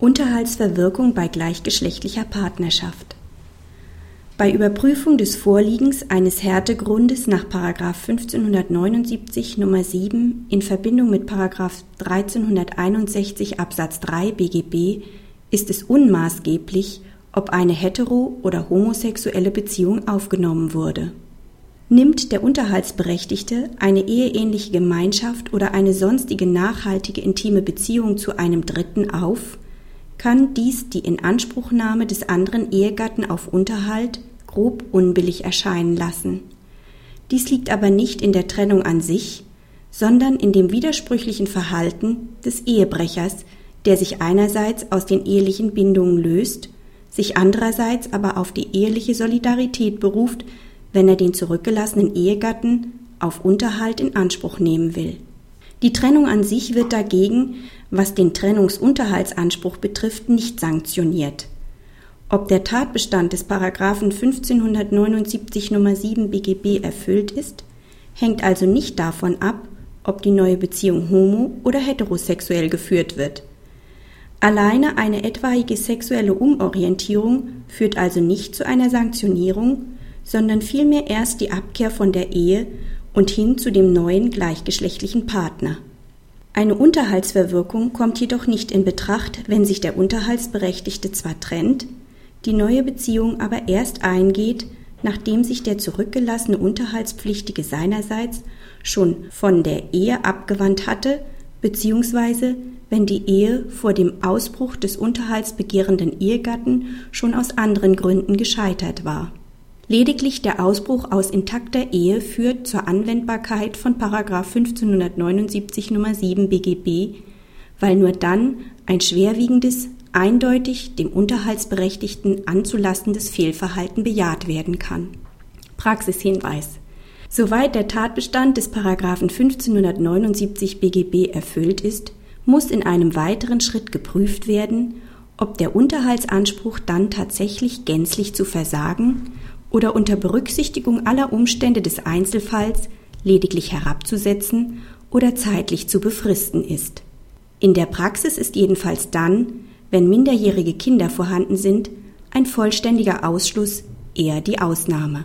Unterhaltsverwirkung bei gleichgeschlechtlicher Partnerschaft. Bei Überprüfung des Vorliegens eines Härtegrundes nach 1579 Nummer 7 in Verbindung mit 1361 Absatz 3 BGB ist es unmaßgeblich, ob eine hetero- oder homosexuelle Beziehung aufgenommen wurde. Nimmt der Unterhaltsberechtigte eine eheähnliche Gemeinschaft oder eine sonstige nachhaltige intime Beziehung zu einem Dritten auf, kann dies die Inanspruchnahme des anderen Ehegatten auf Unterhalt grob unbillig erscheinen lassen. Dies liegt aber nicht in der Trennung an sich, sondern in dem widersprüchlichen Verhalten des Ehebrechers, der sich einerseits aus den ehelichen Bindungen löst, sich andererseits aber auf die eheliche Solidarität beruft, wenn er den zurückgelassenen Ehegatten auf Unterhalt in Anspruch nehmen will. Die Trennung an sich wird dagegen, was den Trennungsunterhaltsanspruch betrifft, nicht sanktioniert. Ob der Tatbestand des Paragraphen 1579 Nummer 7 BGB erfüllt ist, hängt also nicht davon ab, ob die neue Beziehung homo- oder heterosexuell geführt wird. Alleine eine etwaige sexuelle Umorientierung führt also nicht zu einer Sanktionierung, sondern vielmehr erst die Abkehr von der Ehe und hin zu dem neuen gleichgeschlechtlichen Partner. Eine Unterhaltsverwirkung kommt jedoch nicht in Betracht, wenn sich der Unterhaltsberechtigte zwar trennt, die neue Beziehung aber erst eingeht, nachdem sich der zurückgelassene Unterhaltspflichtige seinerseits schon von der Ehe abgewandt hatte, beziehungsweise wenn die Ehe vor dem Ausbruch des unterhaltsbegehrenden Ehegatten schon aus anderen Gründen gescheitert war. Lediglich der Ausbruch aus intakter Ehe führt zur Anwendbarkeit von 1579 Nummer 7 BGB, weil nur dann ein schwerwiegendes, eindeutig dem Unterhaltsberechtigten anzulastendes Fehlverhalten bejaht werden kann. Praxishinweis Soweit der Tatbestand des Paragraphen 1579 BGB erfüllt ist, muss in einem weiteren Schritt geprüft werden, ob der Unterhaltsanspruch dann tatsächlich gänzlich zu versagen oder unter Berücksichtigung aller Umstände des Einzelfalls lediglich herabzusetzen oder zeitlich zu befristen ist. In der Praxis ist jedenfalls dann, wenn minderjährige Kinder vorhanden sind, ein vollständiger Ausschluss eher die Ausnahme.